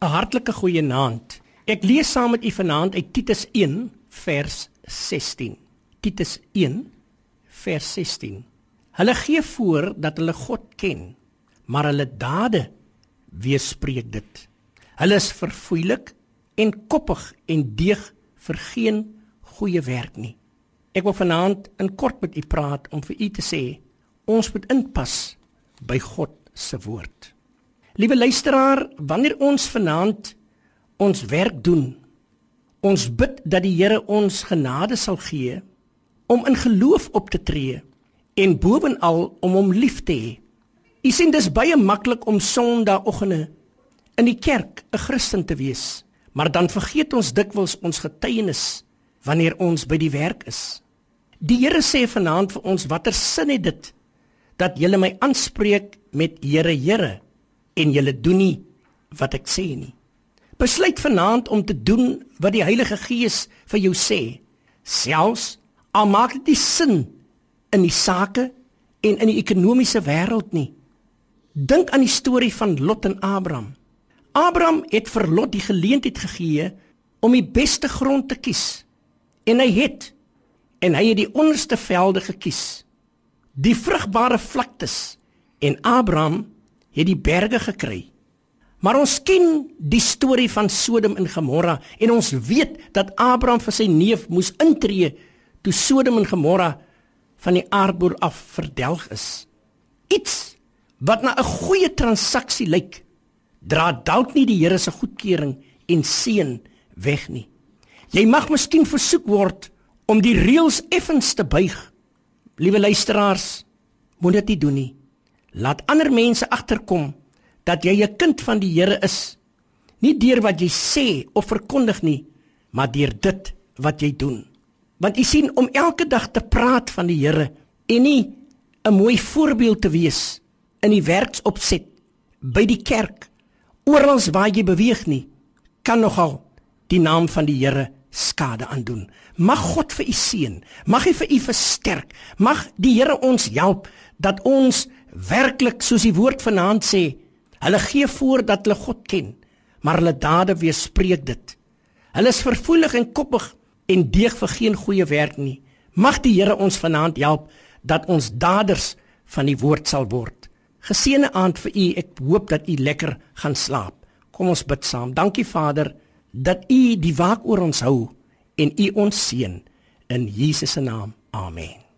'n Hartlike goeie aand. Ek lees saam met u vanaand uit Titus 1 vers 16. Titus 1 vers 16. Hulle gee voor dat hulle God ken, maar hulle dade weerspreek dit. Hulle is verfoeilik en koppig en deeg vir geen goeie werk nie. Ek wil vanaand in kort met u praat om vir u te sê ons moet inpas by God se woord. Liewe luisteraar, wanneer ons vanaand ons werk doen, ons bid dat die Here ons genade sal gee om in geloof op te tree en bovenal om hom lief te hê. U sien dis baie maklik om Sondagoggende in die kerk 'n Christen te wees, maar dan vergeet ons dikwels ons getuienis wanneer ons by die werk is. Die Here sê vanaand vir ons watter sin het dit dat julle my aanspreek met Here Here en julle doen nie wat ek sê nie. Besluit vanaand om te doen wat die Heilige Gees vir jou sê. Selfs al maak dit nie sin in die sake en in die ekonomiese wêreld nie. Dink aan die storie van Lot en Abraham. Abraham het vir Lot die geleentheid gegee om die beste grond te kies. En hy het en hy het die onderste velde gekies. Die vrugbare vlaktes en Abraham het die berge gekry. Maar ons ken die storie van Sodom en Gomorra en ons weet dat Abraham vir sy neef moes intree toe Sodom en Gomorra van die aardbol af verdelg is. Iets wat na 'n goeie transaksie lyk, dra dalk nie die Here se goedkeuring en seën weg nie. Jy mag miskien versoek word om die reëls effens te buig. Liewe luisteraars, moet dit nie doen nie. Laat ander mense agterkom dat jy 'n kind van die Here is. Nie deur wat jy sê of verkondig nie, maar deur dit wat jy doen. Want jy sien om elke dag te praat van die Here en nie 'n mooi voorbeeld te wees in die werksopset by die kerk oral waar jy beweeg nie, kan nogal die naam van die Here skade aandoen. Mag God vir u seën. Mag hy vir u versterk. Mag die Here ons help dat ons werklik soos die woord vanaand sê, hulle gee voor dat hulle God ken, maar hulle dade weerspreek dit. Hulle is verfoeilig en koppig en deeg vir geen goeie werk nie. Mag die Here ons vanaand help dat ons daders van die woord sal word. Geseënde aand vir u. Ek hoop dat u lekker gaan slaap. Kom ons bid saam. Dankie Vader dat u die waak oor ons hou en u ons seën in Jesus se naam. Amen.